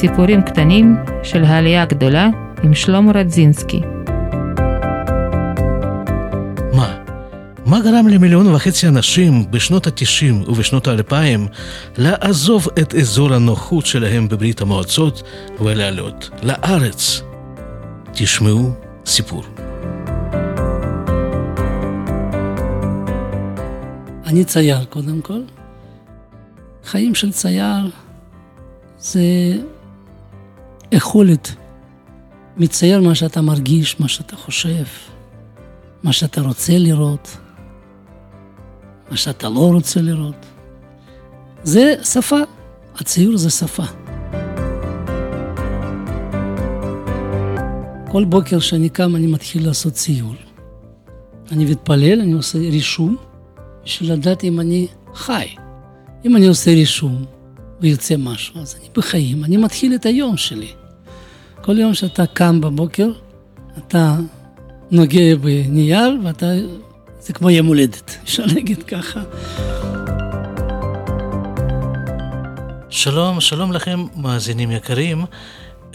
סיפורים קטנים של העלייה הגדולה עם שלמה רדזינסקי. מה? מה גרם למיליון וחצי אנשים בשנות ה-90 ובשנות ה-2000 לעזוב את אזור הנוחות שלהם בברית המועצות ולעלות לארץ? תשמעו סיפור. אני צייר קודם כל. חיים של צייר זה יכולת. מצייר מה שאתה מרגיש, מה שאתה חושב, מה שאתה רוצה לראות, מה שאתה לא רוצה לראות. זה שפה, הציור זה שפה. כל בוקר שאני קם אני מתחיל לעשות ציור. אני מתפלל, אני עושה רישום, בשביל לדעת אם אני חי. אם אני עושה רישום ויוצא משהו, אז אני בחיים, אני מתחיל את היום שלי. כל יום שאתה קם בבוקר, אתה נוגע בנייר ואתה, זה כמו יום הולדת, אפשר להגיד ככה. שלום, שלום לכם מאזינים יקרים.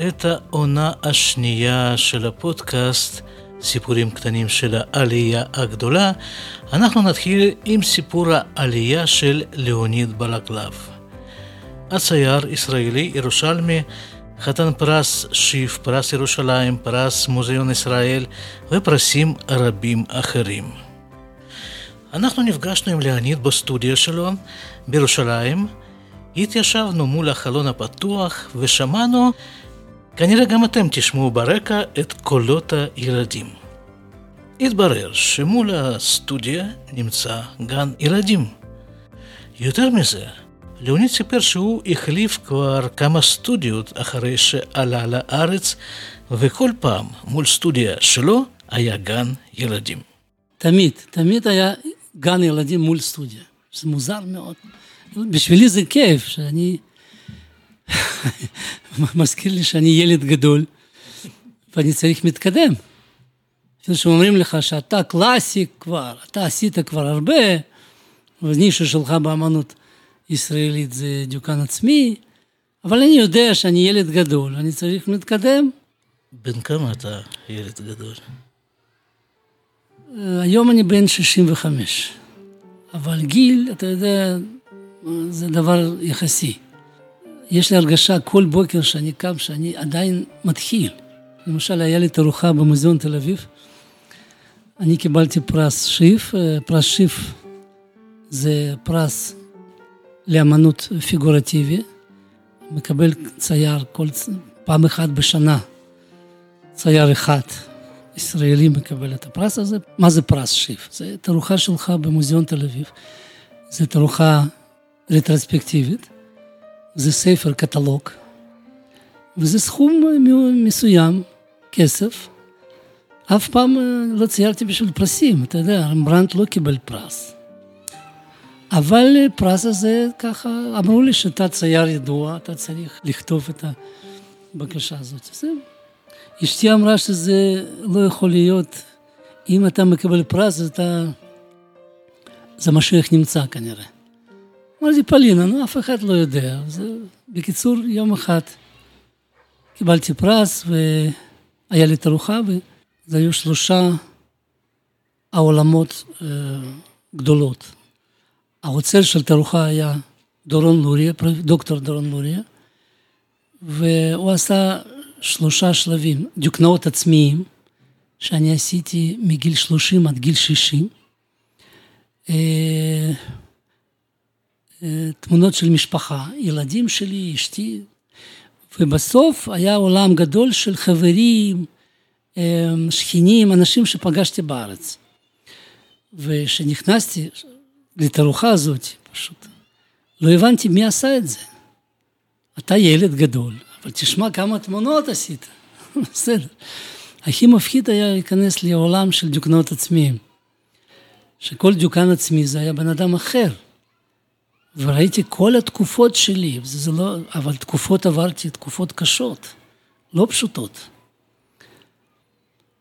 את העונה השנייה של הפודקאסט סיפורים קטנים של העלייה הגדולה, אנחנו נתחיל עם סיפור העלייה של ליאוניד בלגלב. הצייר ישראלי ירושלמי, חתן פרס שיף, פרס ירושלים, פרס מוזיאון ישראל ופרסים רבים אחרים. אנחנו נפגשנו עם ליאוניד בסטודיו שלו בירושלים, התיישבנו מול החלון הפתוח ושמענו כנראה גם אתם תשמעו ברקע את קולות הילדים. התברר שמול הסטודיה נמצא גן ילדים. יותר מזה, ליאוניד סיפר שהוא החליף כבר כמה סטודיות אחרי שעלה לארץ, וכל פעם מול סטודיה שלו היה גן ילדים. תמיד, תמיד היה גן ילדים מול סטודיה. זה מוזר מאוד. בשבילי זה כיף, שאני מזכיר לי שאני ילד גדול, ואני צריך מתקדם. אפילו שאומרים לך שאתה קלאסי כבר, אתה עשית כבר הרבה, ונישה שלך באמנות ישראלית זה דיוקן עצמי, אבל אני יודע שאני ילד גדול, אני צריך להתקדם. בן כמה אתה ילד גדול? היום אני בן 65, אבל גיל, אתה יודע, זה דבר יחסי. יש לי הרגשה כל בוקר שאני קם, שאני עדיין מתחיל. למשל, היה לי תערוכה במוזיאון תל אביב. אני קיבלתי פרס שיף. פרס שיף זה פרס לאמנות פיגורטיבי. מקבל צייר כל פעם אחת בשנה. צייר אחד ישראלי מקבל את הפרס הזה. מה זה פרס שיף? זה תערוכה שלך במוזיאון תל אביב. זו תערוכה רטרוספקטיבית. זה ספר קטלוג, וזה סכום מסוים, כסף. אף פעם לא ציירתי בשביל פרסים, אתה יודע, רמברנט לא קיבל פרס. אבל פרס הזה, ככה, אמרו לי שאתה צייר ידוע, אתה צריך לכתוב את הבקשה הזאת. זה, אשתי אמרה שזה לא יכול להיות, אם אתה מקבל פרס, אתה... זה משהו איך נמצא כנראה. אמרתי, פלינה, נו, אף אחד לא יודע. זה... בקיצור, יום אחד קיבלתי פרס והיה לי תערוכה, וזה היו שלושה העולמות אה, גדולות. האוצר של תערוכה היה דורון לוריה, דוקטור דורון לוריה, והוא עשה שלושה שלבים, דיוקנאות עצמיים, שאני עשיתי מגיל 30 עד גיל 60. אה, תמונות של משפחה, ילדים שלי, אשתי, ובסוף היה עולם גדול של חברים, שכנים, אנשים שפגשתי בארץ. וכשנכנסתי לתערוכה הזאת, פשוט לא הבנתי מי עשה את זה. אתה ילד גדול, אבל תשמע כמה תמונות עשית, בסדר. הכי מפחיד היה להיכנס לעולם של דיוקנות עצמיים. שכל דיוקן עצמי זה היה בן אדם אחר. וראיתי כל התקופות שלי, זה לא, אבל תקופות עברתי, תקופות קשות, לא פשוטות.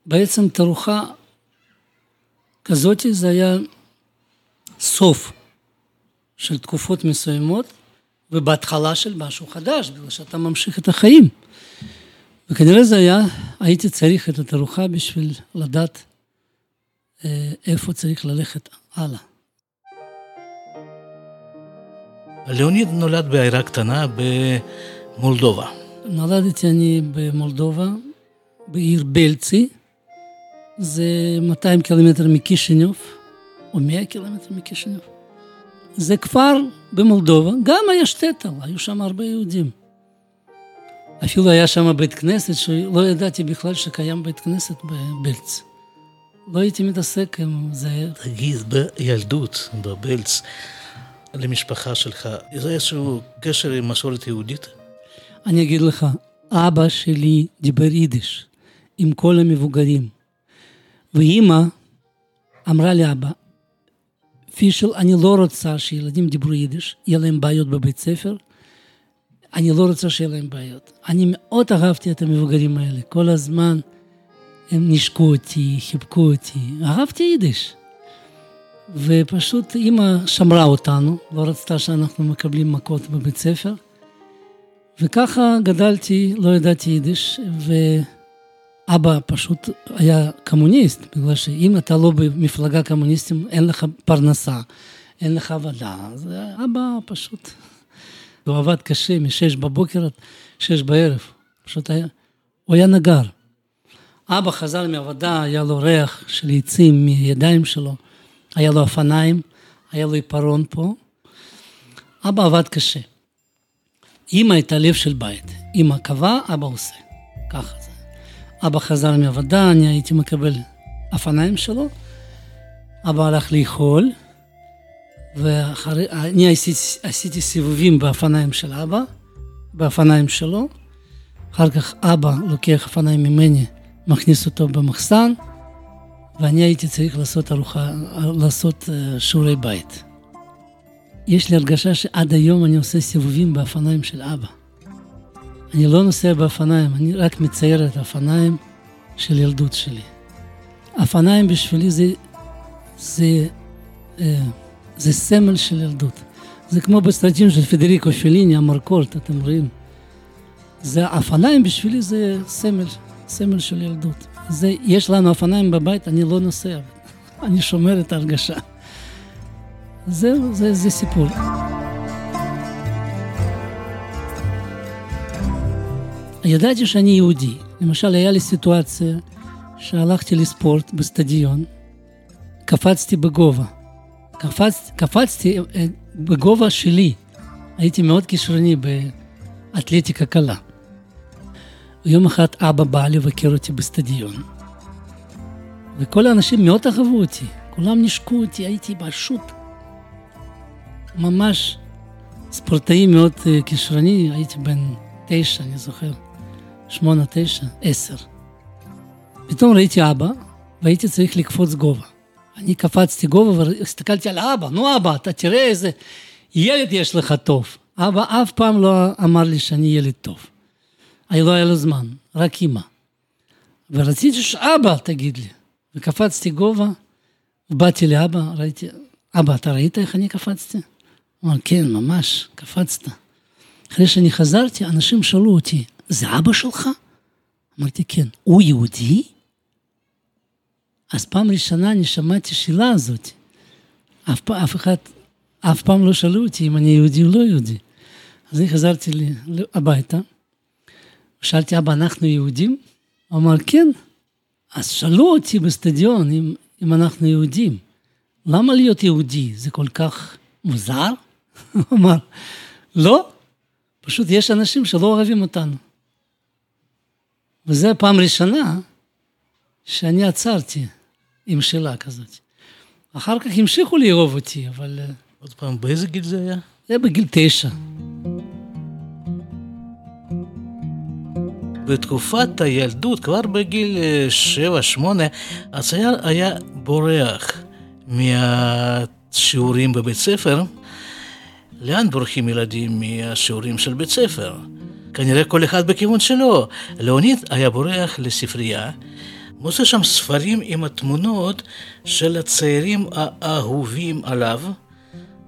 בעצם תערוכה כזאת זה היה סוף של תקופות מסוימות, ובהתחלה של משהו חדש, בגלל שאתה ממשיך את החיים. וכנראה זה היה, הייתי צריך את התערוכה בשביל לדעת אה, איפה צריך ללכת הלאה. ליאוניד נולד בעיירה קטנה במולדובה. נולדתי אני במולדובה, בעיר בלצי, זה 200 קילומטר מקישיניוב, 100 קילומטר מקישיניוב. זה כפר במולדובה, גם היה שטטל, היו שם הרבה יהודים. אפילו היה שם בית כנסת, שלא ידעתי בכלל שקיים בית כנסת בבלץ. לא הייתי מתעסק עם זה. תגיד, בילדות, בבלץ, למשפחה שלך, יש איזשהו קשר עם מסורת יהודית? אני אגיד לך, אבא שלי דיבר יידיש עם כל המבוגרים, ואימא אמרה לאבא, פישל, אני לא רוצה שילדים דיברו יידיש, יהיה להם בעיות בבית ספר, אני לא רוצה שיהיה להם בעיות. אני מאוד אהבתי את המבוגרים האלה, כל הזמן הם נשקו אותי, חיבקו אותי, אהבתי יידיש. ופשוט אימא שמרה אותנו, לא רצתה שאנחנו מקבלים מכות בבית ספר. וככה גדלתי, לא ידעתי יידיש, ואבא פשוט היה קומוניסט, בגלל שאם אתה לא במפלגה קומוניסטית, אין לך פרנסה, אין לך עבודה, אז אבא פשוט, הוא עבד קשה מ-6 בבוקר עד 6 בערב, פשוט היה, הוא היה נגר. אבא חזר מעבודה, היה לו ריח של עצים מידיים שלו, היה לו אופניים, היה לו עיפרון פה. אבא עבד קשה. אמא הייתה לב של בית. אמא קבעה, אבא עושה. ככה. אבא חזר מעבודה, אני הייתי מקבל אופניים שלו. אבא הלך לאכול, ואני עשיתי, עשיתי סיבובים באופניים של אבא, באופניים שלו. אחר כך אבא לוקח אופניים ממני, מכניס אותו במחסן, ואני הייתי צריך לעשות ארוחה, לעשות אה, שיעורי בית. יש לי הרגשה שעד היום אני עושה סיבובים באופניים של אבא. אני לא נוסע באופניים, אני רק מצייר את האופניים של ילדות שלי. אופניים בשבילי זה, זה, אה, זה סמל של ילדות. זה כמו בסרטים של פדריקו פליני, המרקולט, אתם רואים. זה, האופניים בשבילי זה סמל, סמל של ילדות. זה, יש לנו אופניים בבית, אני לא נוסע, אני שומר את ההרגשה. זהו, זה, זה סיפור. ידעתי שאני יהודי. למשל, היה לי סיטואציה שהלכתי לספורט בסטדיון, קפצתי בגובה. קפצ, קפצתי אה, בגובה שלי. הייתי מאוד כישרוני באתלטיקה קלה. ויום אחד אבא בא לבקר אותי בסטדיון, וכל האנשים מאוד אהבו אותי, כולם נשקו אותי, הייתי פשוט ממש ספורטאי מאוד אה, כישרוני, הייתי בן תשע, אני זוכר, שמונה, תשע, עשר. פתאום ראיתי אבא, והייתי צריך לקפוץ גובה. אני קפצתי גובה והסתכלתי על אבא, נו אבא, אתה תראה איזה ילד יש לך טוב. אבא אף פעם לא אמר לי שאני ילד טוב. לא היה לו זמן, רק אימא. ורציתי שאבא תגיד לי. וקפצתי גובה, ובאתי לאבא, ראיתי, אבא, אתה ראית איך אני קפצתי? הוא אמר, כן, ממש, קפצת. אחרי שאני חזרתי, אנשים שאלו אותי, זה אבא שלך? אמרתי, כן. הוא יהודי? אז פעם ראשונה אני שמעתי שאלה הזאת. אף, אף אחד, אף פעם לא שאלו אותי אם אני יהודי או לא יהודי. אז אני חזרתי הביתה, שאלתי, אבא, אנחנו יהודים? הוא אמר, כן. אז שאלו אותי בסטדיון אם, אם אנחנו יהודים. למה להיות יהודי? זה כל כך מוזר? הוא אמר, לא, פשוט יש אנשים שלא אוהבים אותנו. וזו הפעם הראשונה שאני עצרתי עם שאלה כזאת. אחר כך המשיכו לאהוב אותי, אבל... אה, עוד פעם, באיזה גיל זה היה? זה היה בגיל תשע. בתקופת הילדות, כבר בגיל 7-8, אה, הצייר היה בורח מהשיעורים בבית ספר. לאן בורחים ילדים מהשיעורים של בית ספר? כנראה כל אחד בכיוון שלו. לאוניד היה בורח לספרייה, מוצא שם ספרים עם התמונות של הצעירים האהובים עליו,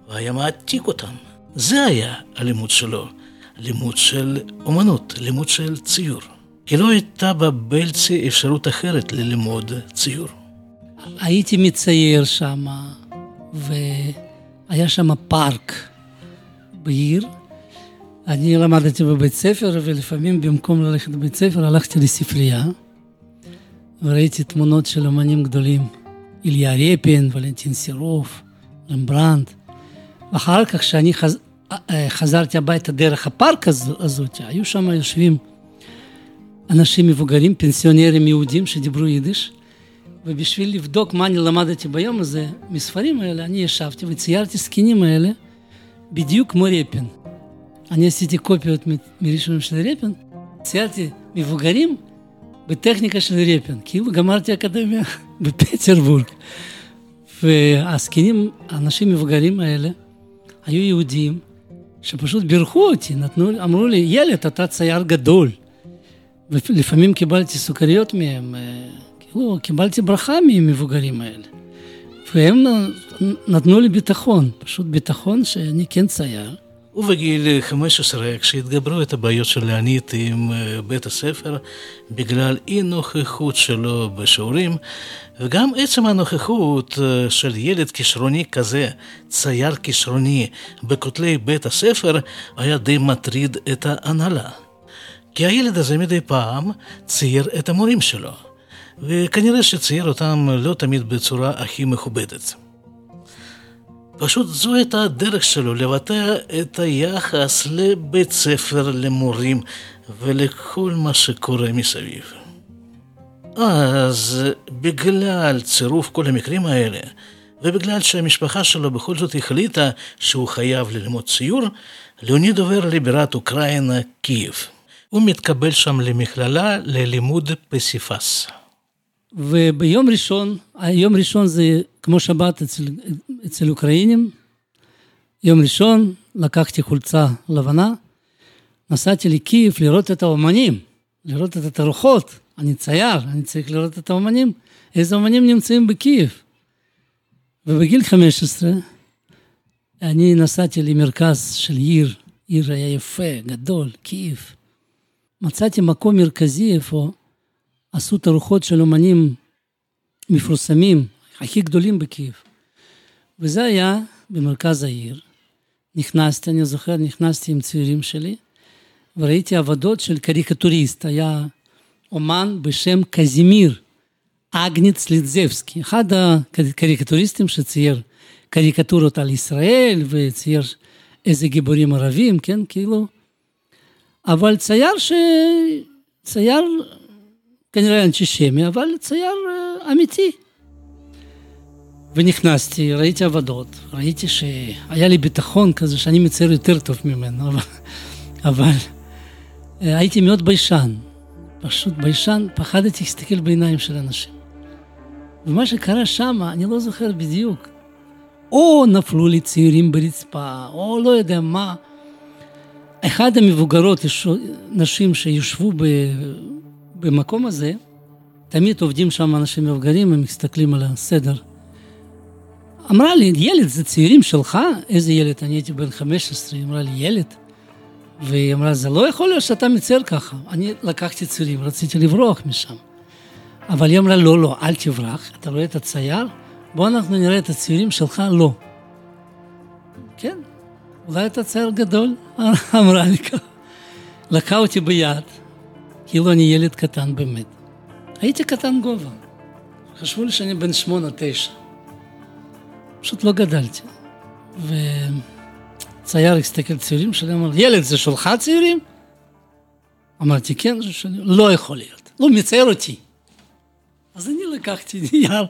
והיה מעתיק אותם. זה היה הלימוד שלו, לימוד של אומנות, לימוד של ציור. כי לא הייתה בבלצי אפשרות אחרת ללמוד ציור. הייתי מצייר שם, והיה שם פארק בעיר. אני למדתי בבית ספר, ולפעמים במקום ללכת לבית ספר הלכתי לספרייה, וראיתי תמונות של אמנים גדולים, איליה רפין, ולנטין סירוף, רמברנט. ואחר כך, כשאני חז... אה, חזרתי הביתה דרך הפארק הזאת, היו שם יושבים אנשים מבוגרים, פנסיונרים יהודים שדיברו יידיש, ובשביל לבדוק מה אני למדתי ביום הזה, מספרים האלה, אני ישבתי וציירתי זקנים האלה בדיוק כמו רפין. אני עשיתי קופיות מראשונים של רפין, ציירתי מבוגרים בטכניקה של רפין, כאילו גמרתי אקדמיה בפטרבורג. והזקנים, האנשים המבוגרים האלה, היו יהודים שפשוט בירכו אותי, נתנו, אמרו לי, ילד, אתה צייר גדול. ולפעמים קיבלתי סוכריות מהם, אה, כאילו, קיבלתי ברכה ממבוגרים האלה. והם נתנו לי ביטחון, פשוט ביטחון שאני כן צייר. ובגיל 15, כשהתגברו את הבעיות של להנית עם אה, בית הספר, בגלל אי נוכחות שלו בשיעורים, וגם עצם הנוכחות אה, של ילד כישרוני כזה, צייר כישרוני, בכותלי בית הספר, היה די מטריד את ההנהלה. כי הילד הזה מדי פעם צייר את המורים שלו, וכנראה שצייר אותם לא תמיד בצורה הכי מכובדת. פשוט זו הייתה הדרך שלו לבטא את היחס לבית ספר, למורים ולכל מה שקורה מסביב. אז בגלל צירוף כל המקרים האלה, ובגלל שהמשפחה שלו בכל זאת החליטה שהוא חייב ללמוד ציור, ליאוניד עובר לבירת אוקראינה, קייב. הוא מתקבל שם למכללה ללימוד פסיפס. וביום ראשון, היום ראשון זה כמו שבת אצל, אצל אוקראינים, יום ראשון לקחתי חולצה לבנה, נסעתי לקייב לראות את האומנים, לראות את התערוכות, אני צייר, אני צריך לראות את האומנים, איזה אומנים נמצאים בקייב. ובגיל 15 אני נסעתי למרכז של עיר, עיר היה יפה, גדול, קייב. מצאתי מקום מרכזי איפה עשו תערוכות של אומנים מפורסמים, הכי גדולים בקייב. וזה היה במרכז העיר. נכנסתי, אני זוכר, נכנסתי עם צעירים שלי, וראיתי עבודות של קריקטוריסט, היה אומן בשם קזימיר אגניץ ליטזבסקי, אחד הקריקטוריסטים שצייר קריקטורות על ישראל וצייר איזה גיבורים ערבים, כן, כאילו, אבל צייר ש... צייר כנראה אנטישמי, אבל צייר אה, אמיתי. ונכנסתי, ראיתי עבודות, ראיתי שהיה לי ביטחון כזה שאני מצייר יותר טוב ממנו, אבל, אבל אה, הייתי מאוד ביישן, פשוט ביישן, פחדתי להסתכל בעיניים של אנשים. ומה שקרה שם, אני לא זוכר בדיוק. או נפלו לי צעירים ברצפה, או לא יודע מה. אחד המבוגרות, נשים שיושבו במקום הזה, תמיד עובדים שם אנשים מבוגרים, הם מסתכלים על הסדר. אמרה לי, ילד, זה צעירים שלך? איזה ילד? אני הייתי בן 15, היא אמרה לי, ילד? והיא אמרה, זה לא יכול להיות שאתה מצייר ככה. אני לקחתי צעירים, רציתי לברוח משם. אבל היא אמרה, לא, לא, אל תברח, אתה רואה את הצייר? בוא אנחנו נראה את הצעירים שלך, לא. כן, אולי אתה צייר גדול? אמרה לי ככה. לקחה אותי ביד, כאילו אני ילד קטן באמת. הייתי קטן גובה. חשבו לי שאני בן שמונה, תשע. פשוט לא גדלתי. וצייר הסתכל צעירים שלי, אמר, ילד, זה שלך צעירים? אמרתי, כן, זה שלי. לא יכול להיות. לא, מצייר אותי. אז אני לקחתי נייר,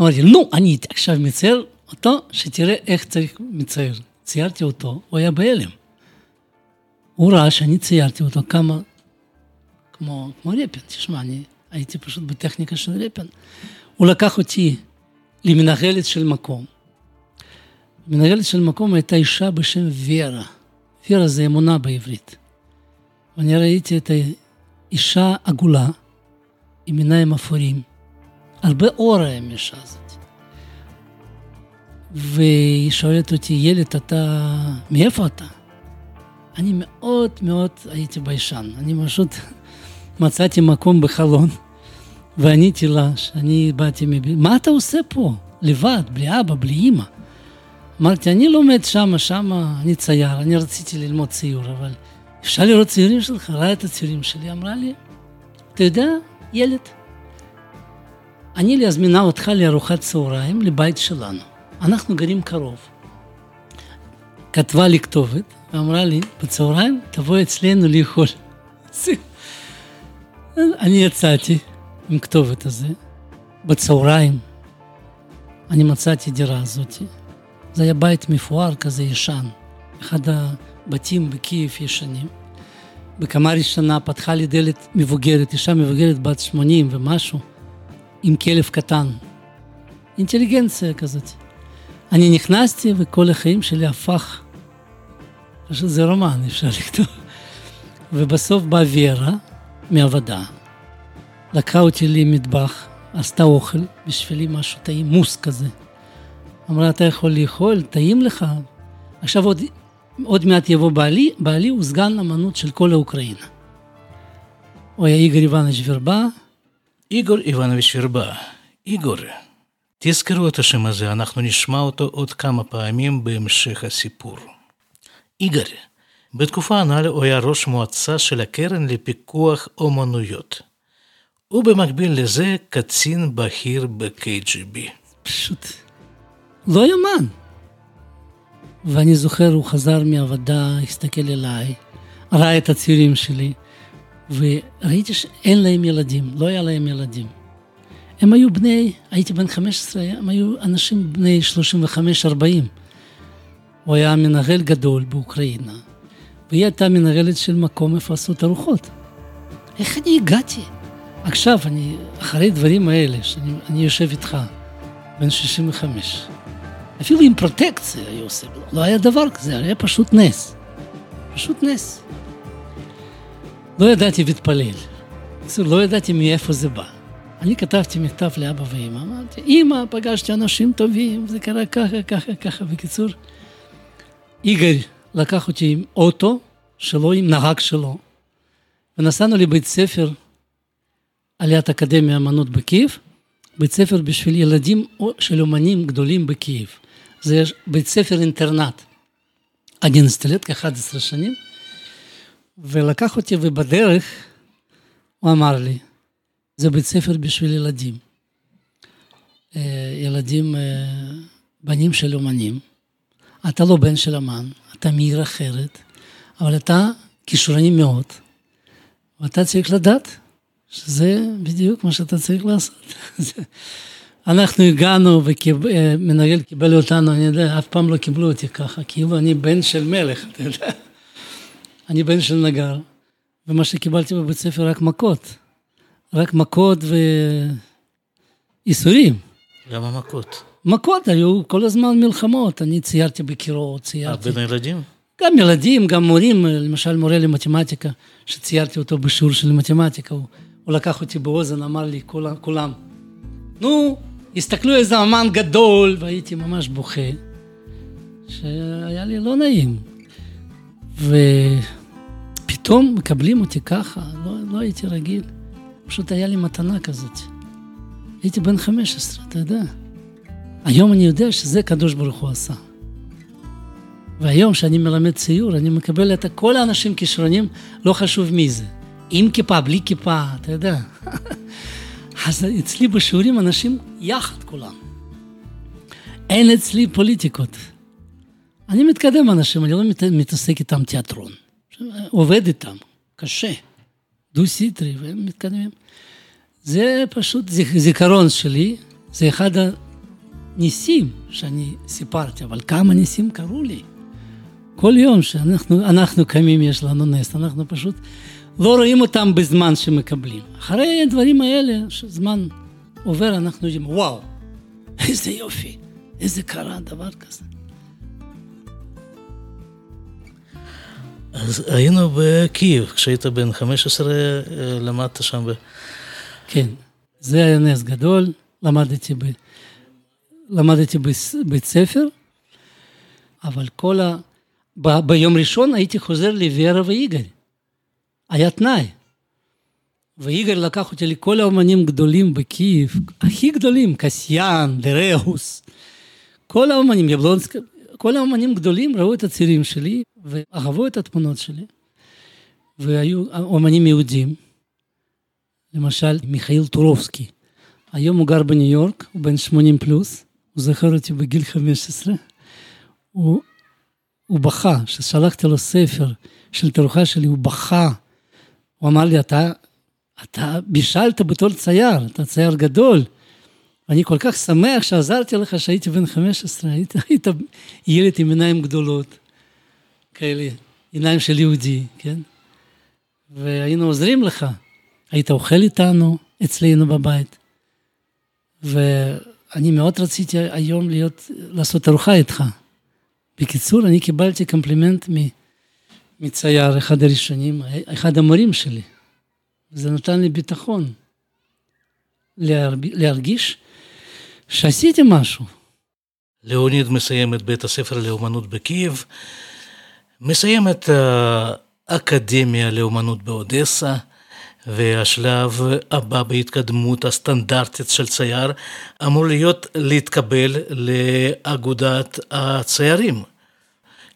אמרתי, נו, אני עכשיו מצייר אותו, שתראה איך צריך מצייר. ציירתי אותו, הוא היה בהלם. הוא ראה שאני ציירתי אותו כמה, כמו, כמו רפן, תשמע, אני הייתי פשוט בטכניקה של רפן. הוא לקח אותי למנהלת של מקום. מנהלת של מקום הייתה אישה בשם ורה. ורה זה אמונה בעברית. ואני ראיתי את האישה עגולה, עם עיניים אפורים. הרבה אור היה עם האישה הזאת. והיא שואלת אותי, ילד, אתה, מאיפה אתה? אני מאוד מאוד הייתי ביישן. אני פשוט מצאתי מקום בחלון, ועניתי לה שאני באתי מב... מה אתה עושה פה? לבד, בלי אבא, בלי אימא. אמרתי, אני לומד שמה, שמה, אני צייר, אני רציתי ללמוד ציור, אבל אפשר לראות ציורים שלך? ראה את הציורים שלי, אמרה לי, אתה יודע, ילד, אני להזמינה אותך לארוחת צהריים לבית שלנו. אנחנו גרים קרוב. כתבה לי כתובת, ואמרה לי, בצהריים תבוא אצלנו לאכול. אני יצאתי עם כתובת הזה, בצהריים אני מצאתי דירה הזאת. זה היה בית מפואר כזה ישן, אחד הבתים בקייב ישנים. בקמה ראשונה פתחה לי דלת מבוגרת, אישה מבוגרת בת 80 ומשהו, עם כלב קטן. אינטליגנציה כזאת. אני נכנסתי וכל החיים שלי הפך, פשוט זה רומן, אפשר לכתוב. ובסוף באה וירה מעבודה, לקחה אותי למטבח, עשתה אוכל, בשבילי משהו טעים, מוס כזה. אמרה, אתה יכול לאכול, טעים לך. עכשיו עוד, עוד מעט יבוא בעלי, בעלי הוא סגן אמנות של כל האוקראינה. הוא היה איגור איווניץ' ורבה. איגור איווניץ' ורבה. איגור, תזכרו את השם הזה, אנחנו נשמע אותו עוד כמה פעמים בהמשך הסיפור. איגור, בתקופה הנ"ל הוא היה ראש מועצה של הקרן לפיקוח אומנויות. ובמקביל לזה קצין בכיר ב-KGB. פשוט לא יאמן. ואני זוכר, הוא חזר מעבודה, הסתכל אליי, ראה את הציורים שלי, וראיתי שאין להם ילדים, לא היה להם ילדים. הם היו בני, הייתי בן 15, הם היו אנשים בני 35-40. הוא היה מנהל גדול באוקראינה, והיא הייתה מנהלת של מקום את הרוחות. איך אני הגעתי? עכשיו, אני, אחרי דברים האלה, שאני יושב איתך, בן 65, אפילו עם פרוטקציה היו עושים, לא היה דבר כזה, היה פשוט נס. פשוט נס. לא ידעתי להתפלל. לא ידעתי מאיפה זה בא. אני כתבתי מכתב לאבא ואמא, אמרתי, אמא, פגשתי אנשים טובים, זה קרה ככה, ככה, ככה. בקיצור, יגאל לקח אותי עם אוטו שלו, עם נהג שלו, ונסענו לבית ספר על יד אקדמיה אמנות בקייב, בית ספר בשביל ילדים של אומנים גדולים בקייב. זה בית ספר אינטרנט. אני נסתלט כ-11 שנים, ולקח אותי, ובדרך הוא אמר לי, זה בית ספר בשביל ילדים. אה, ילדים, אה, בנים של אומנים. אתה לא בן של אמן, אתה מעיר אחרת, אבל אתה כישרוני מאוד, ואתה צריך לדעת שזה בדיוק מה שאתה צריך לעשות. אנחנו הגענו ומנהל קיבל אותנו, אני יודע, אף פעם לא קיבלו אותי ככה, כאילו אני בן של מלך, אתה יודע. אני בן של נגר, ומה שקיבלתי בבית ספר רק מכות. רק מכות וייסורים. למה מכות? מכות, היו כל הזמן מלחמות. אני ציירתי בקירות, ציירתי... בין הילדים? גם ילדים, גם מורים, למשל מורה למתמטיקה, שציירתי אותו בשיעור של מתמטיקה, הוא, הוא לקח אותי באוזן, אמר לי, כולם, כולם, נו, הסתכלו איזה אמן גדול, והייתי ממש בוכה, שהיה לי לא נעים. ופתאום מקבלים אותי ככה, לא, לא הייתי רגיל. פשוט היה לי מתנה כזאת. הייתי בן 15, אתה יודע. היום אני יודע שזה קדוש ברוך הוא עשה. והיום כשאני מלמד ציור, אני מקבל את כל האנשים כישרונים, לא חשוב מי זה. עם כיפה, בלי כיפה, אתה יודע. אז אצלי בשיעורים אנשים יחד כולם. אין אצלי פוליטיקות. אני מתקדם אנשים, אני לא מת, מתעסק איתם תיאטרון. עובד איתם, קשה. דו-סטרי, והם מתקדמים. זה פשוט זיכרון שלי, זה אחד הניסים שאני סיפרתי, אבל כמה ניסים קרו לי. כל יום שאנחנו קמים יש לנו נס, אנחנו פשוט לא רואים אותם בזמן שמקבלים. אחרי הדברים האלה, שזמן עובר, אנחנו יודעים, וואו, איזה יופי, איזה קרה דבר כזה. אז היינו בקייב, כשהיית בן 15 אה, למדת שם ב... כן, זה היה נס גדול, למדתי ב... למדתי בבית ספר, אבל כל ה... ב... ביום ראשון הייתי חוזר לוורה ויגאל. היה תנאי. ויגאל לקח אותי לכל האומנים גדולים בקייב, הכי גדולים, קסיאן, דרגוס, כל האומנים, יבלונסק, כל האומנים גדולים ראו את הצירים שלי ואהבו את התמונות שלי. והיו אומנים יהודים, למשל מיכאל טורובסקי. היום הוא גר בניו יורק, הוא בן 80 פלוס, הוא זוכר אותי בגיל 15. הוא, הוא בכה, כששלחתי לו ספר של תערוכה שלי, הוא בכה. הוא אמר לי, אתה, אתה בישלת בתור צייר, אתה צייר גדול. ואני כל כך שמח שעזרתי לך שהייתי בן 15, היית, היית ילד עם עיניים גדולות, כאלה, עיניים של יהודי, כן? והיינו עוזרים לך. היית אוכל איתנו, אצלנו בבית. ואני מאוד רציתי היום להיות, לעשות ארוחה איתך. בקיצור, אני קיבלתי קומפלימנט מצייר, אחד הראשונים, אחד המורים שלי. זה נתן לי ביטחון להרגיש שעשיתי משהו. ליאוניד מסיים את בית הספר לאומנות בקייב, מסיים את האקדמיה לאומנות באודסה, והשלב הבא בהתקדמות הסטנדרטית של צייר אמור להיות להתקבל לאגודת הציירים.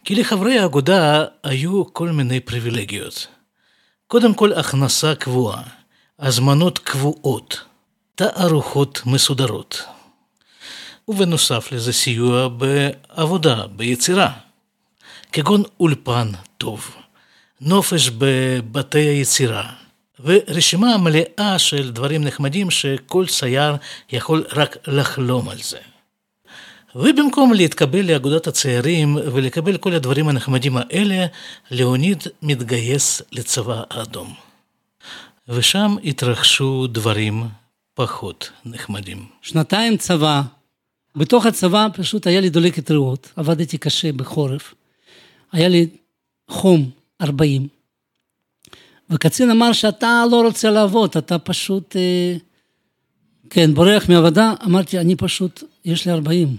כי לחברי האגודה היו כל מיני פריבילגיות. קודם כל הכנסה קבועה, הזמנות קבועות, תערוכות מסודרות. ובנוסף לזה סיוע בעבודה, ביצירה, כגון אולפן טוב, נופש בבתי היצירה, ורשימה מלאה של דברים נחמדים שכל צייר יכול רק לחלום על זה. ובמקום להתקבל לאגודת הציירים ולקבל כל הדברים הנחמדים האלה, ליאוניד מתגייס לצבא האדום. ושם התרחשו דברים פחות נחמדים. שנתיים צבא, בתוך הצבא פשוט היה לי דולקת ריאות, עבדתי קשה בחורף. היה לי חום 40, וקצין אמר שאתה לא רוצה לעבוד, אתה פשוט, אה, כן, בורח מעבודה, אמרתי, אני פשוט, יש לי 40,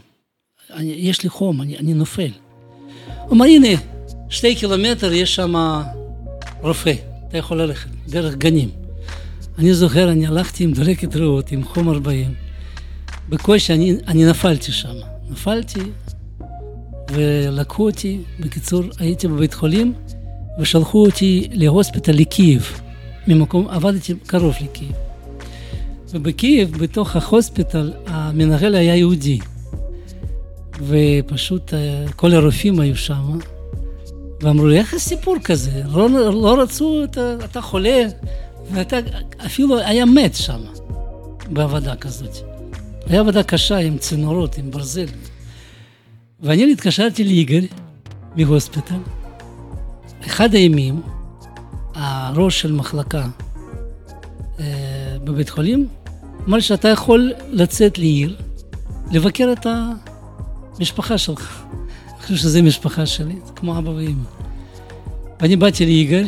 אני, יש לי חום, אני, אני נופל. הוא אמר, הנה, שתי קילומטר יש שם רופא, אתה יכול ללכת, דרך גנים. אני זוכר, אני הלכתי עם דלקת ריאות, עם חום 40, בקושי אני, אני נפלתי שם. נפלתי ולקחו אותי, בקיצור, הייתי בבית חולים, ושלחו אותי ל hospital לקייב, ממקום, עבדתי קרוב לקייב. ובקייב, בתוך ה hospital, המנהל היה יהודי. ופשוט אה, כל הרופאים היו שם, ואמרו לי, איך הסיפור כזה? לא, לא רצו, אתה, אתה חולה, ואתה אפילו היה מת שם, בעבודה כזאת. היה עבודה קשה עם צינורות, עם ברזל. ואני התקשרתי ליגאל מהוספיטל, אחד הימים, הראש של מחלקה אה, בבית חולים אמר שאתה יכול לצאת לעיר, לבקר את המשפחה שלך. אני חושב שזו משפחה שלי, זה כמו אבא ואמא. ואני באתי ליגאל,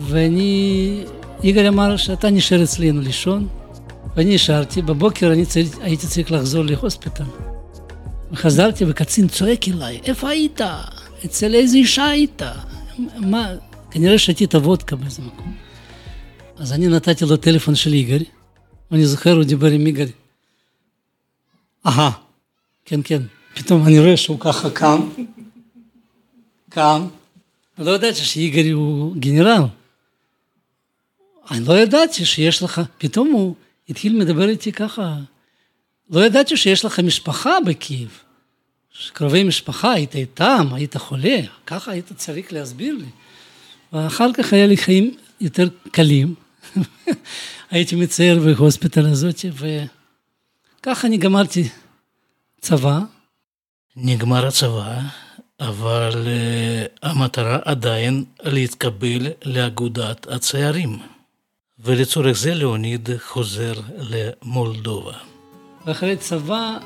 ואני... יגאל אמר שאתה נשאר אצלנו לישון, ואני נשארתי, בבוקר אני צר... הייתי צריך לחזור להוספיטל. וחזרתי וקצין צועק אליי, איפה היית? אצל איזה אישה היית? מה, כנראה שתית וודקה באיזה מקום. אז אני נתתי לו טלפון של איגר, ואני זוכר, הוא דיבר עם איגר. אהה, כן, כן. פתאום אני רואה שהוא ככה קם, קם, ולא ידעתי שאיגר הוא גנרל. אני לא ידעתי שיש לך, פתאום הוא התחיל לדבר איתי ככה. לא ידעתי שיש לך משפחה בקייב. קרובי משפחה, היית איתם, היית חולה, ככה היית צריך להסביר לי. ואחר כך היה לי חיים יותר קלים. הייתי מצייר בהוספיטל הזאת, וככה אני גמרתי צבא. נגמר הצבא, אבל uh, המטרה עדיין להתקבל לאגודת הציירים. ולצורך זה ליאוניד חוזר למולדובה. ואחרי צבא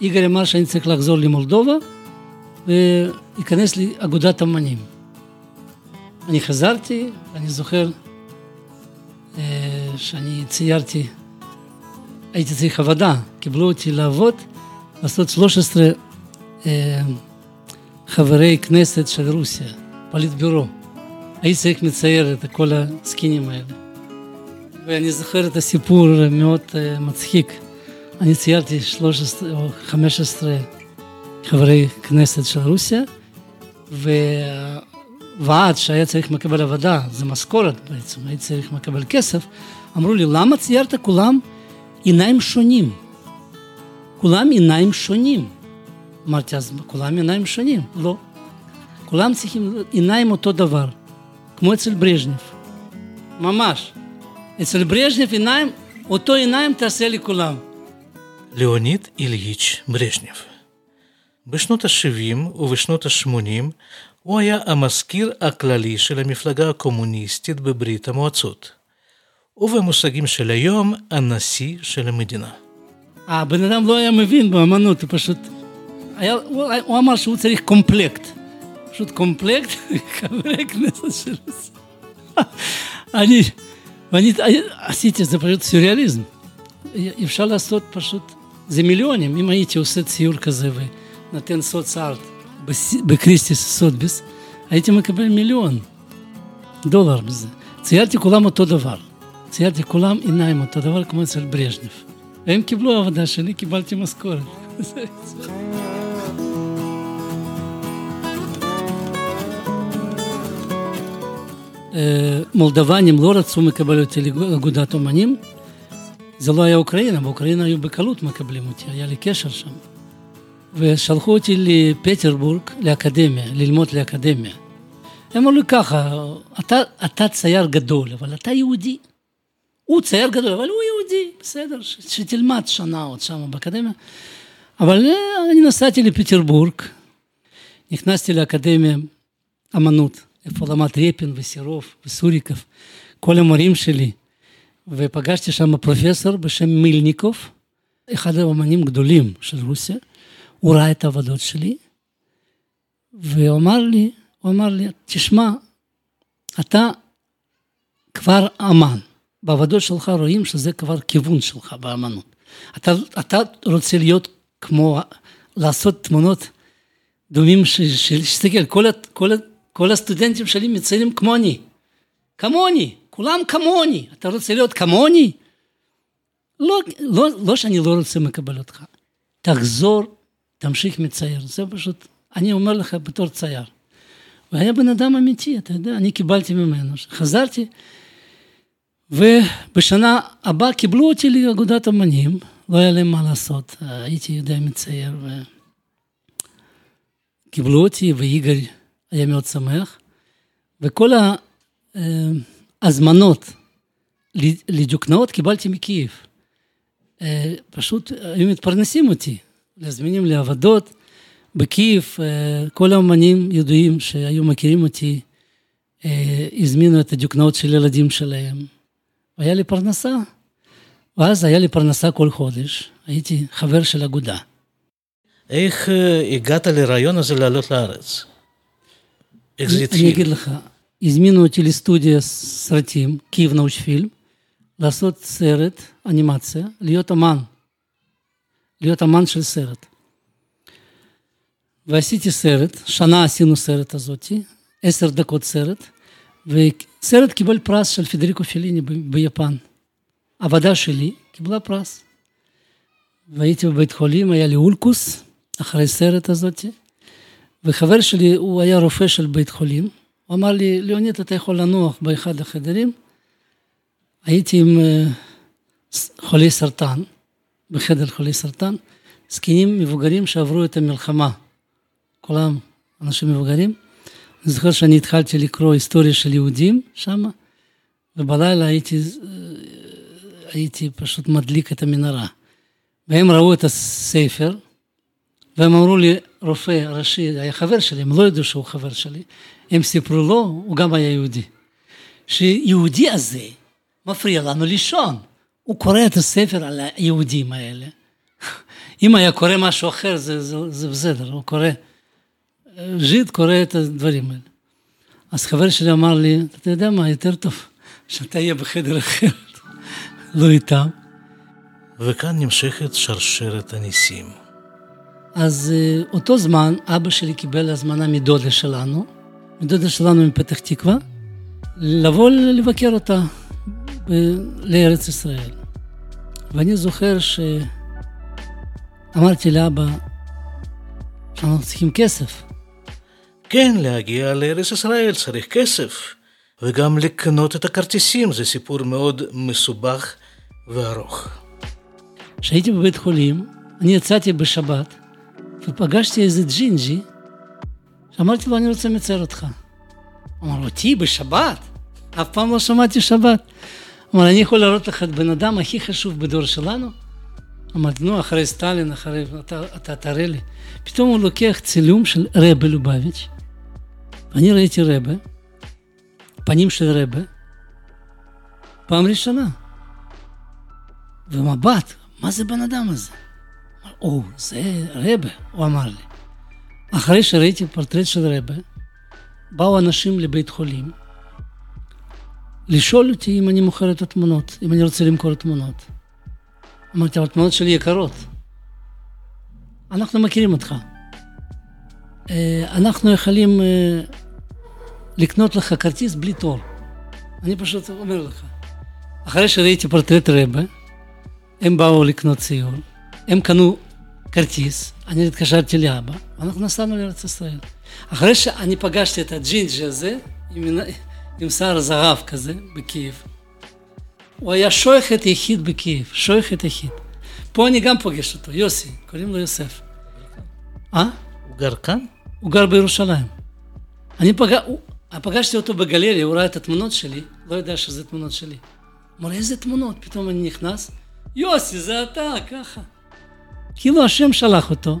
יגאל אמר שאני צריך לחזור למולדובה וייכנס לאגודת אמנים. אני חזרתי, אני זוכר אה, שאני ציירתי הייתי צריך עבודה, קיבלו אותי לעבוד, לעשות 13 אה, חברי כנסת של רוסיה, פליט ביורו. הייתי צריך לצייר את כל הסקינים האלה. ואני זוכר את הסיפור מאוד אה, מצחיק. אני ציירתי 13 או 15 חברי כנסת של רוסיה, והוועד שהיה צריך לקבל עבודה, זה משכורת בעצם, הייתי צריך לקבל כסף, אמרו לי, למה ציירת כולם עיניים שונים? כולם עיניים שונים. אמרתי, אז כולם עיניים שונים? לא. כולם צריכים עיניים אותו דבר, כמו אצל ברז'נב. ממש. אצל ברז'נב עיניים, אותו עיניים תעשה לכולם. ליאוניד איליץ' ברז'נב. בשנות ה-70 ובשנות ה-80 הוא היה המזכיר הכללי של המפלגה הקומוניסטית בברית המועצות, ובמושגים של היום, הנשיא של המדינה. הבן אדם לא היה מבין באמנות, הוא פשוט... היה, הוא, הוא אמר שהוא צריך קומפלקט. פשוט קומפלקט, חברי כנסת של... אני, ואני עשיתי את זה פשוט סוריאליזם. אפשר לעשות פשוט, זה מיליונים. אם הייתי עושה ציור כזה ונותן סוץ ארט בקריסטיס סודביס, הייתי מקבל מיליון דולר בזה. ציירתי כולם אותו דבר. ציירתי כולם עיניים אותו דבר כמו אצל ברז'נב. והם קיבלו עבודה שלי, קיבלתי משכורת. מולדבנים לא רצו לקבל אותי לאגודת אומנים. זה לא היה אוקראינה, באוקראינה היו בקלות מקבלים אותי, היה לי קשר שם. ושלחו אותי לפטרבורג, לאקדמיה, ללמוד לאקדמיה. הם אמרו לי ככה, אתה, אתה צייר גדול, אבל אתה יהודי. הוא צייר גדול, אבל הוא יהודי, בסדר, ש, שתלמד שנה עוד שם באקדמיה. אבל אני נסעתי לפטרבורג, נכנסתי לאקדמיה אמנות. איפה למד רפין וסירוב וסוריקוב, כל המורים שלי. ופגשתי שם פרופסור בשם מילניקוב, אחד האמנים גדולים של רוסיה. הוא ראה את העבודות שלי, והוא אמר לי, הוא אמר לי, תשמע, אתה כבר אמן. בעבודות שלך רואים שזה כבר כיוון שלך באמנות. אתה, אתה רוצה להיות כמו, לעשות תמונות דומים, שתסתכל, כל, כל, כל הסטודנטים שלי מציינים כמוני. כמוני, כולם כמוני. אתה רוצה להיות כמוני? לא, לא, לא שאני לא רוצה לקבל אותך. תחזור, תמשיך מצייר. זה פשוט, אני אומר לך בתור צייר. והיה בן אדם אמיתי, אתה יודע, אני קיבלתי ממנו. חזרתי, ובשנה הבאה קיבלו אותי לאגודת אמנים, לא היה להם מה לעשות, הייתי יודע מצייר, וקיבלו אותי, ויגאל היה מאוד שמח, וכל ההזמנות לדוקנאות קיבלתי מקייב. פשוט היו מתפרנסים אותי, להזמינים לעבודות. בקייב כל האמנים ידועים שהיו מכירים אותי, הזמינו את הדוקנאות של ילדים שלהם. והיה לי פרנסה. ואז היה לי פרנסה כל חודש, הייתי חבר של אגודה. איך הגעת לרעיון הזה לעלות לארץ? איך זה התחיל? אני אגיד לך, הזמינו אותי לסטודיה סרטים, קייב נאושפילם, לעשות סרט, אנימציה, להיות אמן. להיות אמן של סרט. ועשיתי סרט, שנה עשינו סרט הזאתי, עשר דקות סרט, וסרט קיבל פרס של פדריקו פליני ביפן. עבודה שלי קיבלה פרס. והייתי בבית חולים, היה לי אולקוס, אחרי סרט הזאתי. וחבר שלי, הוא היה רופא של בית חולים, הוא אמר לי, ליאוניד, אתה יכול לנוח באחד החדרים. הייתי עם חולי סרטן, בחדר חולי סרטן, זקנים מבוגרים שעברו את המלחמה, כולם אנשים מבוגרים. אני זוכר שאני התחלתי לקרוא היסטוריה של יהודים שם, ובלילה הייתי, הייתי פשוט מדליק את המנהרה. והם ראו את הספר, והם אמרו לי, רופא ראשי, היה חבר שלי, הם לא ידעו שהוא חבר שלי, הם סיפרו לו, הוא גם היה יהודי, שיהודי הזה מפריע לנו לישון. הוא קורא את הספר על היהודים האלה. אם היה קורא משהו אחר, זה, זה, זה בסדר, הוא קורא, ז'יד קורא את הדברים האלה. אז חבר שלי אמר לי, אתה יודע מה, יותר טוב שאתה יהיה בחדר אחר, לא איתם. וכאן נמשכת שרשרת הניסים. אז אה, אותו זמן אבא שלי קיבל הזמנה מדודה שלנו, מדודה שלנו מפתח תקווה, לבוא לבקר אותה לארץ ישראל. ואני זוכר שאמרתי לאבא שאנחנו צריכים כסף. כן, להגיע לארץ ישראל צריך כסף, וגם לקנות את הכרטיסים זה סיפור מאוד מסובך וארוך. כשהייתי בבית חולים, אני יצאתי בשבת ופגשתי איזה ג'ינג'י שאמרתי לו, אני רוצה לצייר אותך. אמר, אותי בשבת? אף פעם לא שמעתי שבת. אמר, אני יכול להראות לך את בן אדם הכי חשוב בדור שלנו? אמרתי, נו, אחרי סטלין, אחרי... אתה, אתה תראה לי. פתאום הוא לוקח צילום של רבה לובביץ', ואני ראיתי רבה, פנים של רבה, פעם ראשונה. ומבט, מה זה בן אדם הזה? או, זה רבה, הוא אמר לי. אחרי שראיתי פורטרט של רבה, באו אנשים לבית חולים לשאול אותי אם אני מוכר את התמונות, אם אני רוצה למכור תמונות. אמרתי, אבל התמונות שלי יקרות. אנחנו מכירים אותך. אה, אנחנו יכולים אה, לקנות לך כרטיס בלי תור. אני פשוט אומר לך. אחרי שראיתי פורטרט רבה, הם באו לקנות ציור, הם קנו כרטיס, אני התקשרתי לאבא, ואנחנו נסענו לארץ ישראל. אחרי שאני פגשתי את הג'ינג'י הזה, עם, עם שיער זהב כזה, בקייב, הוא היה שוחט יחיד בקייב, שוחט יחיד. פה אני גם פוגש אותו, יוסי, קוראים לו יוסף. אה? הוא גר כאן? הוא גר בירושלים. אני פג... הוא... פגשתי אותו בגלריה, הוא ראה את התמונות שלי, לא יודע שזה תמונות שלי. אמר, איזה תמונות? פתאום אני נכנס, יוסי, זה אתה, ככה. כאילו השם שלח אותו.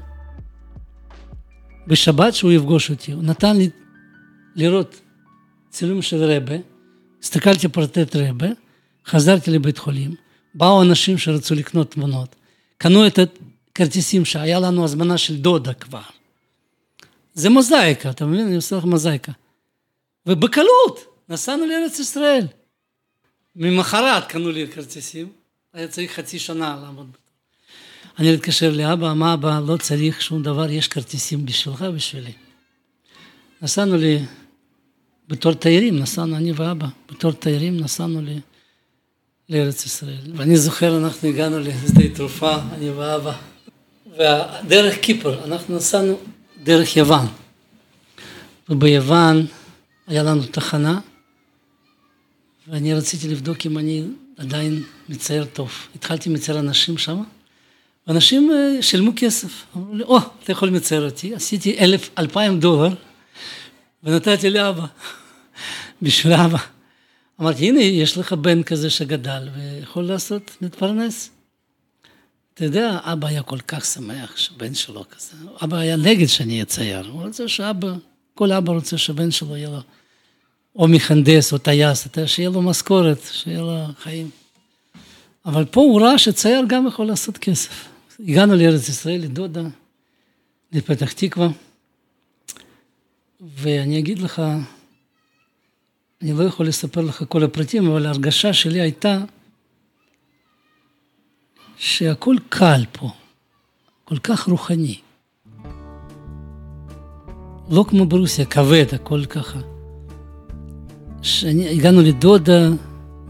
בשבת שהוא יפגוש אותי, הוא נתן לי לראות צילום של רבה, הסתכלתי פורטט רבה, חזרתי לבית חולים, באו אנשים שרצו לקנות תמונות, קנו את הכרטיסים שהיה לנו הזמנה של דודה כבר. זה מוזאיקה, אתה מבין? אני עושה לך מוזאיקה. ובקלות נסענו לארץ ישראל. ממחרת קנו לי כרטיסים, היה צריך חצי שנה לעמוד. אני מתקשר לאבא, מה אבא, לא צריך שום דבר, יש כרטיסים בשבילך ובשבילי. נסענו לי, בתור תיירים, נסענו אני ואבא, בתור תיירים נסענו לי לארץ ישראל. ואני זוכר, אנחנו הגענו לשדה תרופה, אני ואבא, ודרך קיפר, אנחנו נסענו דרך יוון. וביוון היה לנו תחנה, ואני רציתי לבדוק אם אני עדיין מצייר טוב. התחלתי לצייר אנשים שם, ואנשים שילמו כסף. אמרו לי, או, oh, אתה יכול לצייר אותי. עשיתי אלף, אלפיים דולר, ונתתי לאבא, בשביל אבא. אמרתי, הנה, יש לך בן כזה שגדל ויכול לעשות, להתפרנס. אתה יודע, אבא היה כל כך שמח שבן שלו כזה, אבא היה נגד שאני אצייר, הוא רוצה שאבא, כל אבא רוצה שהבן שלו יהיה לו או מהנדס או טייס, שיהיה לו משכורת, שיהיה לו חיים. אבל פה הוא ראה שצייר גם יכול לעשות כסף. הגענו לארץ ישראל, לדודה, לפתח תקווה, ואני אגיד לך, אני לא יכול לספר לך כל הפרטים, אבל ההרגשה שלי הייתה שהכל קל פה, כל כך רוחני. לא כמו ברוסיה, כבד, הכל ככה. שאני, הגענו לדודה,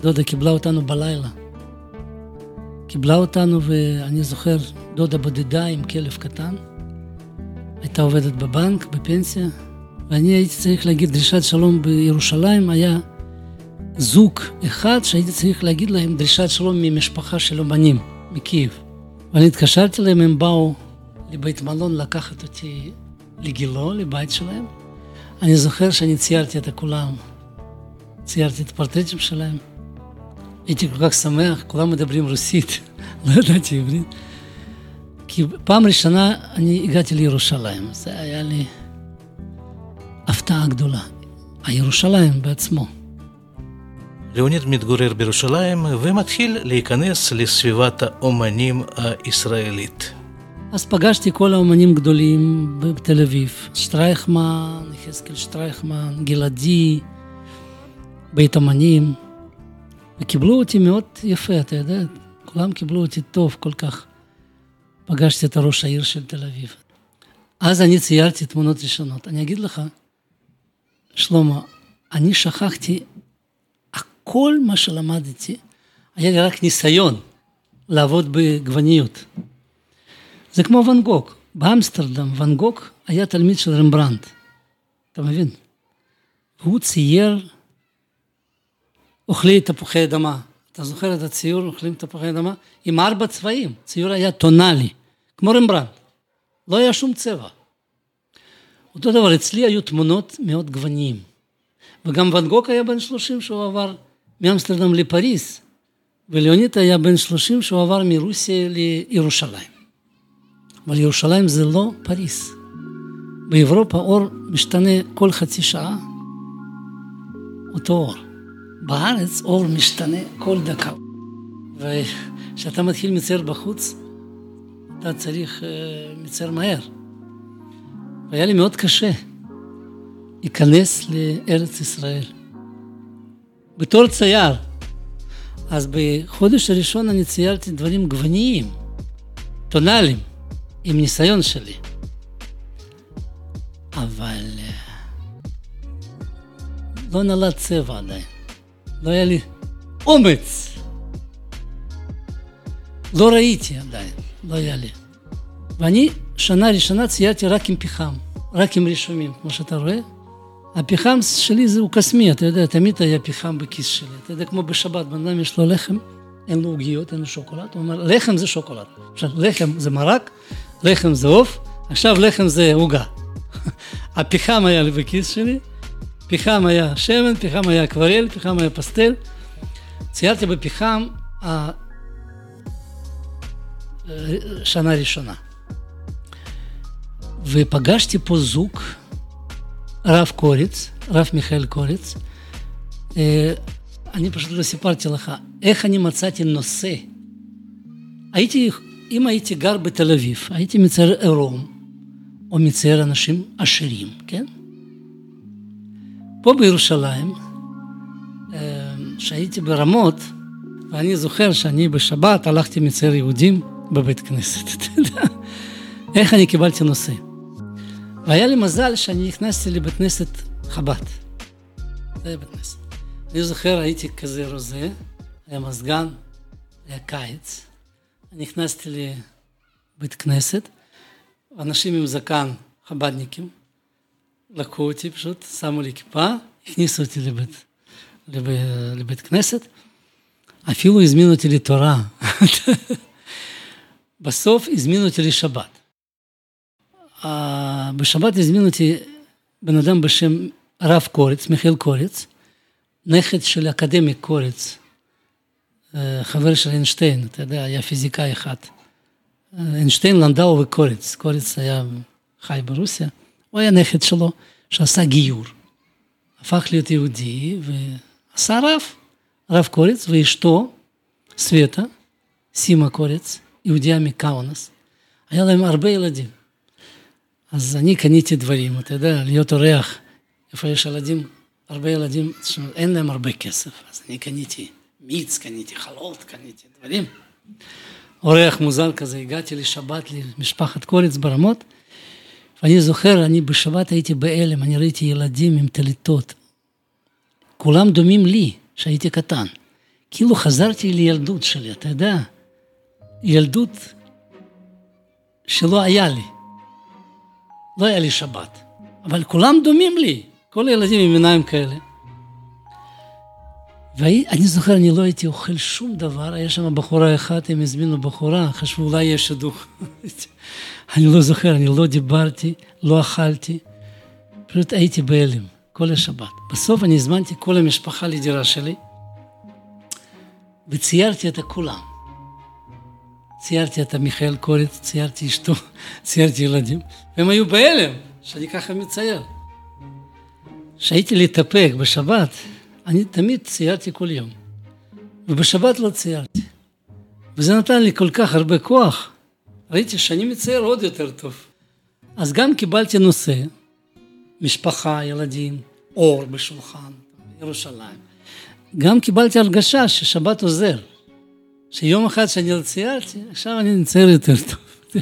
דודה קיבלה אותנו בלילה. קיבלה אותנו, ואני זוכר, דודה בודדה עם כלב קטן. הייתה עובדת בבנק, בפנסיה, ואני הייתי צריך להגיד דרישת שלום בירושלים, היה זוג אחד שהייתי צריך להגיד להם דרישת שלום ממשפחה של אומנים, מקייב. ואני התקשרתי להם, הם באו לבית מלון לקחת אותי לגילו, לבית שלהם. אני זוכר שאני ציירתי את כולם, ציירתי את הפורטרטים שלהם. הייתי כל כך שמח, כולם מדברים רוסית, לא ידעתי עברית. כי פעם ראשונה אני הגעתי לירושלים, זה היה לי הפתעה גדולה. הירושלים בעצמו. ליאוניד מתגורר בירושלים ומתחיל להיכנס לסביבת האומנים הישראלית. אז פגשתי כל האומנים גדולים בתל אביב, שטרייכמן, יחזקאל שטרייכמן, גלעדי, בית אומנים, וקיבלו אותי מאוד יפה, אתה יודע, כולם קיבלו אותי טוב כל כך. פגשתי את הראש העיר של תל אביב. אז אני ציירתי תמונות ראשונות. אני אגיד לך, שלמה, אני שכחתי הכל מה שלמדתי, היה לי רק ניסיון לעבוד בגווניות. זה כמו ואן גוק. באמסטרדם ואן גוק היה תלמיד של רמברנט. אתה מבין? והוא צייר אוכלי תפוחי אדמה. אתה זוכר את הציור אוכלים תפוחי אדמה? עם ארבע צבעים. ציור היה טונאלי, כמו רמברנט. לא היה שום צבע. אותו דבר, אצלי היו תמונות מאוד גווניים. וגם ואן גוק היה בן 30 שהוא עבר מאמסטרדם לפריז, וליאוניד היה בן 30 שהוא עבר מרוסיה לירושלים. אבל ירושלים זה לא פריז. באירופה אור משתנה כל חצי שעה, אותו אור. בארץ אור משתנה כל דקה. וכשאתה מתחיל מצייר בחוץ, אתה צריך uh, מצייר מהר. והיה לי מאוד קשה להיכנס לארץ ישראל. בתור צייר, אז בחודש הראשון אני ציירתי דברים גווניים, טונאליים, עם ניסיון שלי. אבל אה, לא נולד צבע עדיין. לא היה לי אומץ. לא ראיתי עדיין, לא היה לי. ואני שנה ראשונה ציירתי רק עם פחם, רק עם רישומים, כמו שאתה רואה. הפחם שלי זה הוא קסמי, אתה יודע, תמיד היה פחם בכיס שלי. אתה יודע, כמו בשבת, בן אדם יש לו לחם, אין לו עוגיות, אין לו שוקולד, הוא אומר, לחם זה שוקולד. עכשיו, לחם זה מרק, לחם זה עוף, עכשיו לחם זה עוגה. הפחם היה לי בכיס שלי, פחם היה שמן, פחם היה אקוורל, פחם היה פסטל. ציירתי בפחם שנה ראשונה. ופגשתי פה זוג, רב קוריץ, רב מיכאל קוריץ. אה, אני פשוט לא סיפרתי לך איך אני מצאתי נושא. הייתי, אם הייתי גר בתל אביב, הייתי מצייר עירום, או מצייר אנשים עשירים, כן? פה בירושלים, כשהייתי ברמות, ואני זוכר שאני בשבת הלכתי מצייר יהודים בבית כנסת, אתה יודע, איך אני קיבלתי נושא. והיה לי מזל שאני נכנסתי לבית כנסת חב"ד. זה היה בית כנסת. אני זוכר, הייתי כזה רוזה, היה מזגן, היה קיץ. נכנסתי לבית כנסת, אנשים עם זקן, חב"דניקים, לקחו אותי פשוט, שמו לי כיפה, הכניסו אותי לבית, לבית, לבית כנסת, אפילו הזמינו אותי לתורה. בסוף הזמינו אותי לשבת. בשבת הזמינו אותי בן אדם בשם הרב קורץ, מיכאל קורץ, נכד של אקדמי קורץ, חבר של איינשטיין, אתה יודע, היה פיזיקאי אחד. איינשטיין, לנדאו וקורץ, קורץ היה חי ברוסיה, הוא היה נכד שלו, שעשה גיור. הפך להיות יהודי ועשה רב, רב קורץ, ואשתו, סווטה, סימה קורץ, יהודיה מקאונס. היה להם הרבה ילדים. אז אני קניתי דברים, אתה יודע, להיות אורח, איפה יש ילדים, הרבה ילדים, אין להם הרבה כסף, אז אני קניתי מיץ, קניתי חלות, קניתי דברים. אורח מוזר כזה, הגעתי לשבת למשפחת קורץ ברמות, ואני זוכר, אני בשבת הייתי בהלם, אני ראיתי ילדים עם טליתות. כולם דומים לי, כשהייתי קטן. כאילו חזרתי לילדות שלי, אתה יודע, ילדות שלא היה לי. לא היה לי שבת, אבל כולם דומים לי, כל הילדים עם עיניים כאלה. ואני זוכר, אני לא הייתי אוכל שום דבר, היה שם בחורה אחת, הם הזמינו בחורה, חשבו אולי יש שידוך. אני לא זוכר, אני לא דיברתי, לא אכלתי, פשוט הייתי בהלם כל השבת. בסוף אני הזמנתי כל המשפחה לדירה שלי, וציירתי את כולם. ציירתי את מיכאל קורץ, ציירתי אשתו, ציירתי ילדים, והם היו בהלם שאני ככה מצייר. כשהייתי להתאפק בשבת, אני תמיד ציירתי כל יום, ובשבת לא ציירתי. וזה נתן לי כל כך הרבה כוח. ראיתי שאני מצייר עוד יותר טוב. אז גם קיבלתי נושא, משפחה, ילדים, אור בשולחן, ירושלים. גם קיבלתי הרגשה ששבת עוזר. שיום אחד שאני ציירתי, עכשיו אני מצייר יותר טוב.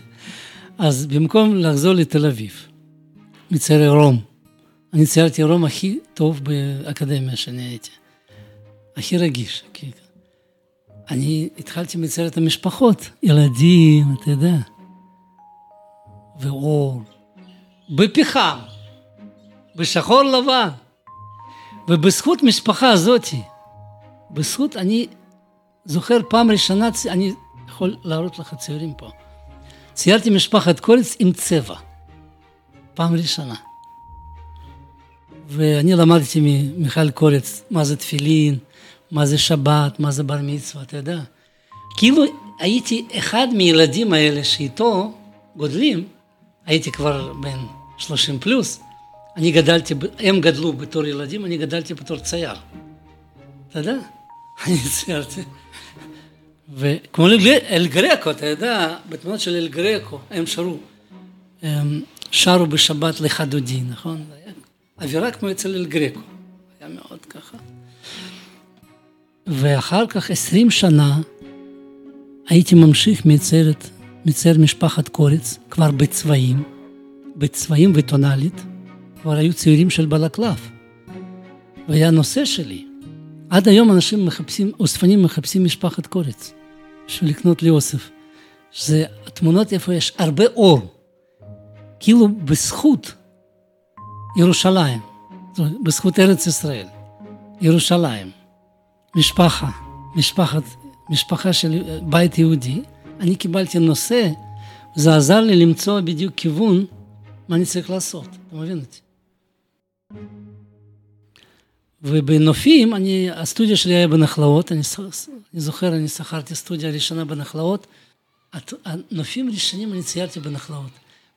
אז במקום לחזור לתל אביב, מצייר רום, אני ציירתי רום הכי טוב באקדמיה שאני הייתי. הכי רגיש. אני התחלתי לצייר את המשפחות, ילדים, אתה יודע, ואור, בפחם, בשחור לבן. ובזכות משפחה הזאתי, בזכות, אני זוכר פעם ראשונה, אני יכול להראות לך ציורים פה. ציירתי משפחת קורץ עם צבע, פעם ראשונה. ואני למדתי ממיכל קורץ מה זה תפילין, מה זה שבת, מה זה בר מצווה, אתה יודע. כאילו הייתי אחד מילדים האלה שאיתו גודלים, הייתי כבר בן 30 פלוס, אני גדלתי, הם גדלו בתור ילדים, אני גדלתי בתור צייר. אתה יודע? אני ציירתי. וכמו אל גרקו, אתה יודע, בתמונות של אל גרקו, הם שרו, הם שרו בשבת לך דודי, נכון? אווירה כמו אצל אל גרקו, היה מאוד ככה. ואחר כך עשרים שנה הייתי ממשיך מציירת, מצייר משפחת קורץ, כבר בצבעים, בצבעים וטונאלית, כבר היו צעירים של בלקלף. והיה נושא שלי. עד היום אנשים מחפשים, אוספנים מחפשים משפחת קורץ, בשביל לקנות לי אוסף. שזה תמונות איפה יש הרבה אור, כאילו בזכות ירושלים, בזכות ארץ ישראל, ירושלים, משפחה, משפחת, משפחה של בית יהודי, אני קיבלתי נושא, זה עזר לי למצוא בדיוק כיוון מה אני צריך לעשות, אתה מבין אותי? ובנופים, אני, הסטודיו שלי היה בנחלאות, אני, אני זוכר, אני שכרתי סטודיה ראשונה בנחלאות, הנופים הראשונים אני ציירתי בנחלאות.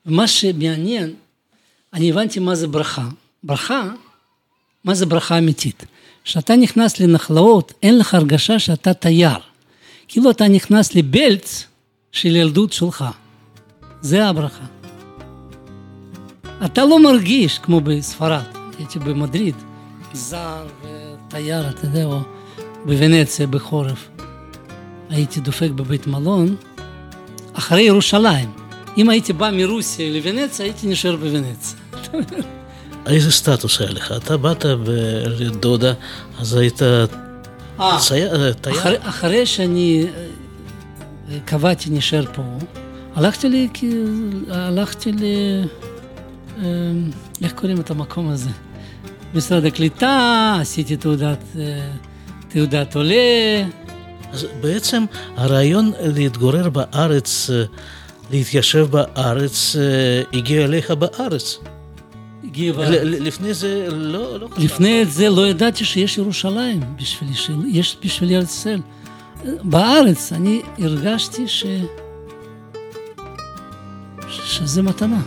ומה שמעניין, אני הבנתי מה זה ברכה. ברכה, מה זה ברכה אמיתית? כשאתה נכנס לנחלאות, אין לך הרגשה שאתה תייר. כאילו אתה נכנס לבלץ של ילדות שלך. זה הברכה. אתה לא מרגיש כמו בספרד, הייתי במדריד, זר ותייר, אתה יודע, או בוונציה בחורף. הייתי דופק בבית מלון, אחרי ירושלים. אם הייתי בא מרוסיה לוונציה, הייתי נשאר בוונציה. איזה סטטוס היה לך? אתה באת לדודה, אז היית אה, תייר? אחרי, אחרי שאני אה, קבעתי נשאר פה, הלכתי לי, הלכתי ל... אה, איך קוראים את המקום הזה? משרד הקליטה, עשיתי תעודת, תעודת עולה. אז בעצם הרעיון להתגורר בארץ, להתיישב בארץ, הגיע אליך בארץ. הגיע... לפני זה לא, לא חשבתי. לפני זה לא ידעתי שיש ירושלים בשבילי, שיש בשבילי ארץ ישראל. בארץ אני הרגשתי ש... שזה מתנה.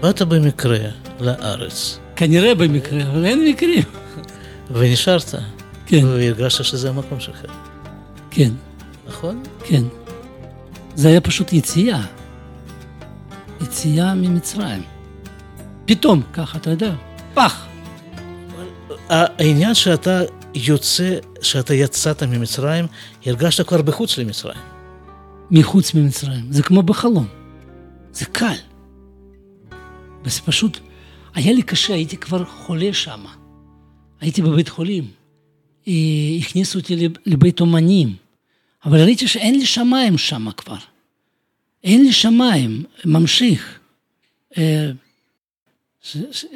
באת במקרה לארץ. כנראה במקרה, אבל אין מקרים. ונשארת. כן. והרגשת שזה המקום שלך. כן. נכון? כן. זה היה פשוט יציאה. יציאה ממצרים. פתאום, ככה, אתה יודע, פח. העניין שאתה יוצא, שאתה יצאת ממצרים, הרגשת כבר בחוץ למצרים. מחוץ ממצרים. זה כמו בחלום. זה קל. וזה פשוט, היה לי קשה, הייתי כבר חולה שם. הייתי בבית חולים. אה, הכניסו אותי לבית אומנים, אבל ראיתי שאין לי שמיים שם כבר. אין לי שמיים, ממשיך. אה,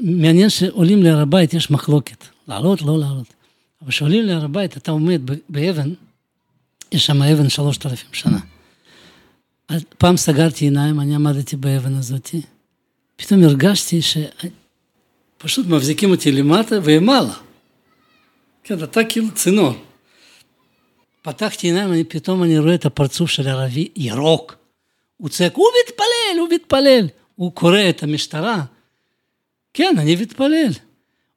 מעניין שעולים להר הבית יש מחלוקת, לעלות, לא לעלות. אבל כשעולים להר הבית, אתה עומד באבן, יש שם אבן שלושת אלפים שנה. פעם סגרתי עיניים, אני עמדתי באבן הזאת, פתאום הרגשתי שפשוט מבזיקים אותי למטה ולמעלה. כן, אתה כאילו צינור. פתחתי עיניים, פתאום אני רואה את הפרצוף של ערבי ירוק. הוא צועק, הוא מתפלל, הוא מתפלל. הוא קורא את המשטרה. כן, אני מתפלל.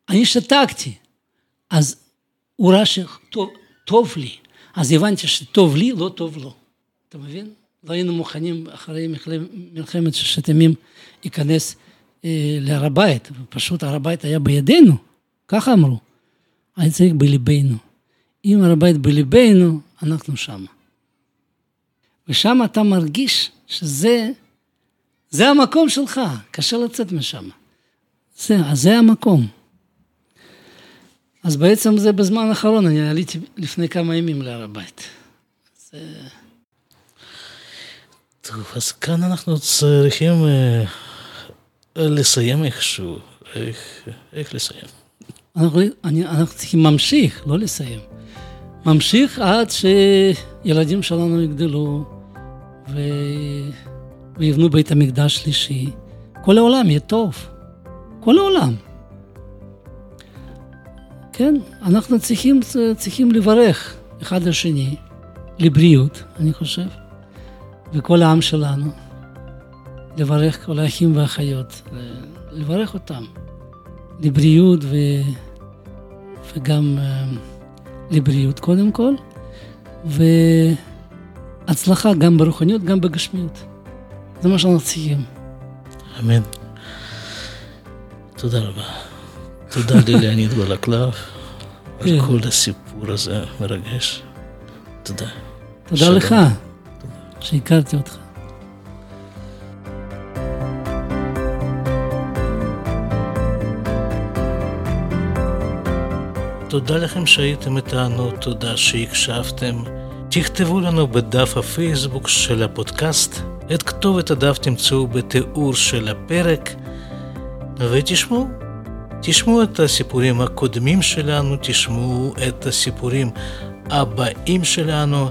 אני שתקתי. אז הוא ראה שטוב לי. אז הבנתי שטוב לי, לא טוב לו. אתה מבין? לא היינו מוכנים אחרי מלחמת ששת ימים להיכנס אה, להר הבית, פשוט הר הבית היה בידינו, ככה אמרו. היה צריך בליבנו. אם הר הבית בליבנו, אנחנו שם. ושם אתה מרגיש שזה זה המקום שלך, קשה לצאת משם. זה, אז זה המקום. אז בעצם זה בזמן האחרון, אני עליתי לפני כמה ימים להר הבית. זה... טוב, אז כאן אנחנו צריכים אה, לסיים איכשהו. איך, איך לסיים? אנחנו, צריכים ממשיך, לא לסיים. ממשיך עד שילדים שלנו יגדלו ו... ויבנו בית המקדש שלישי. כל העולם יהיה טוב. כל העולם. כן, אנחנו צריכים, צריכים לברך אחד לשני, לבריאות, אני חושב, וכל העם שלנו, לברך כל האחים והאחיות, לברך אותם לבריאות ו... וגם uh, לבריאות קודם כל, והצלחה גם ברוחניות, גם בגשמיות. זה מה שאנחנו צריכים. אמן. תודה רבה. תודה ללאוניד גולקלב על כן. כל הסיפור הזה מרגש. תודה. תודה לך שהכרתי אותך. תודה לכם שהייתם איתנו, תודה שהקשבתם. תכתבו לנו בדף הפייסבוק של הפודקאסט, את כתובת הדף תמצאו בתיאור של הפרק, ותשמעו. תשמעו את הסיפורים הקודמים שלנו, תשמעו את הסיפורים הבאים שלנו,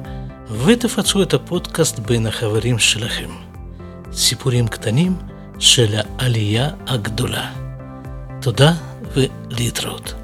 ותפצו את הפודקאסט בין החברים שלכם. סיפורים קטנים של העלייה הגדולה. תודה ולהתראות.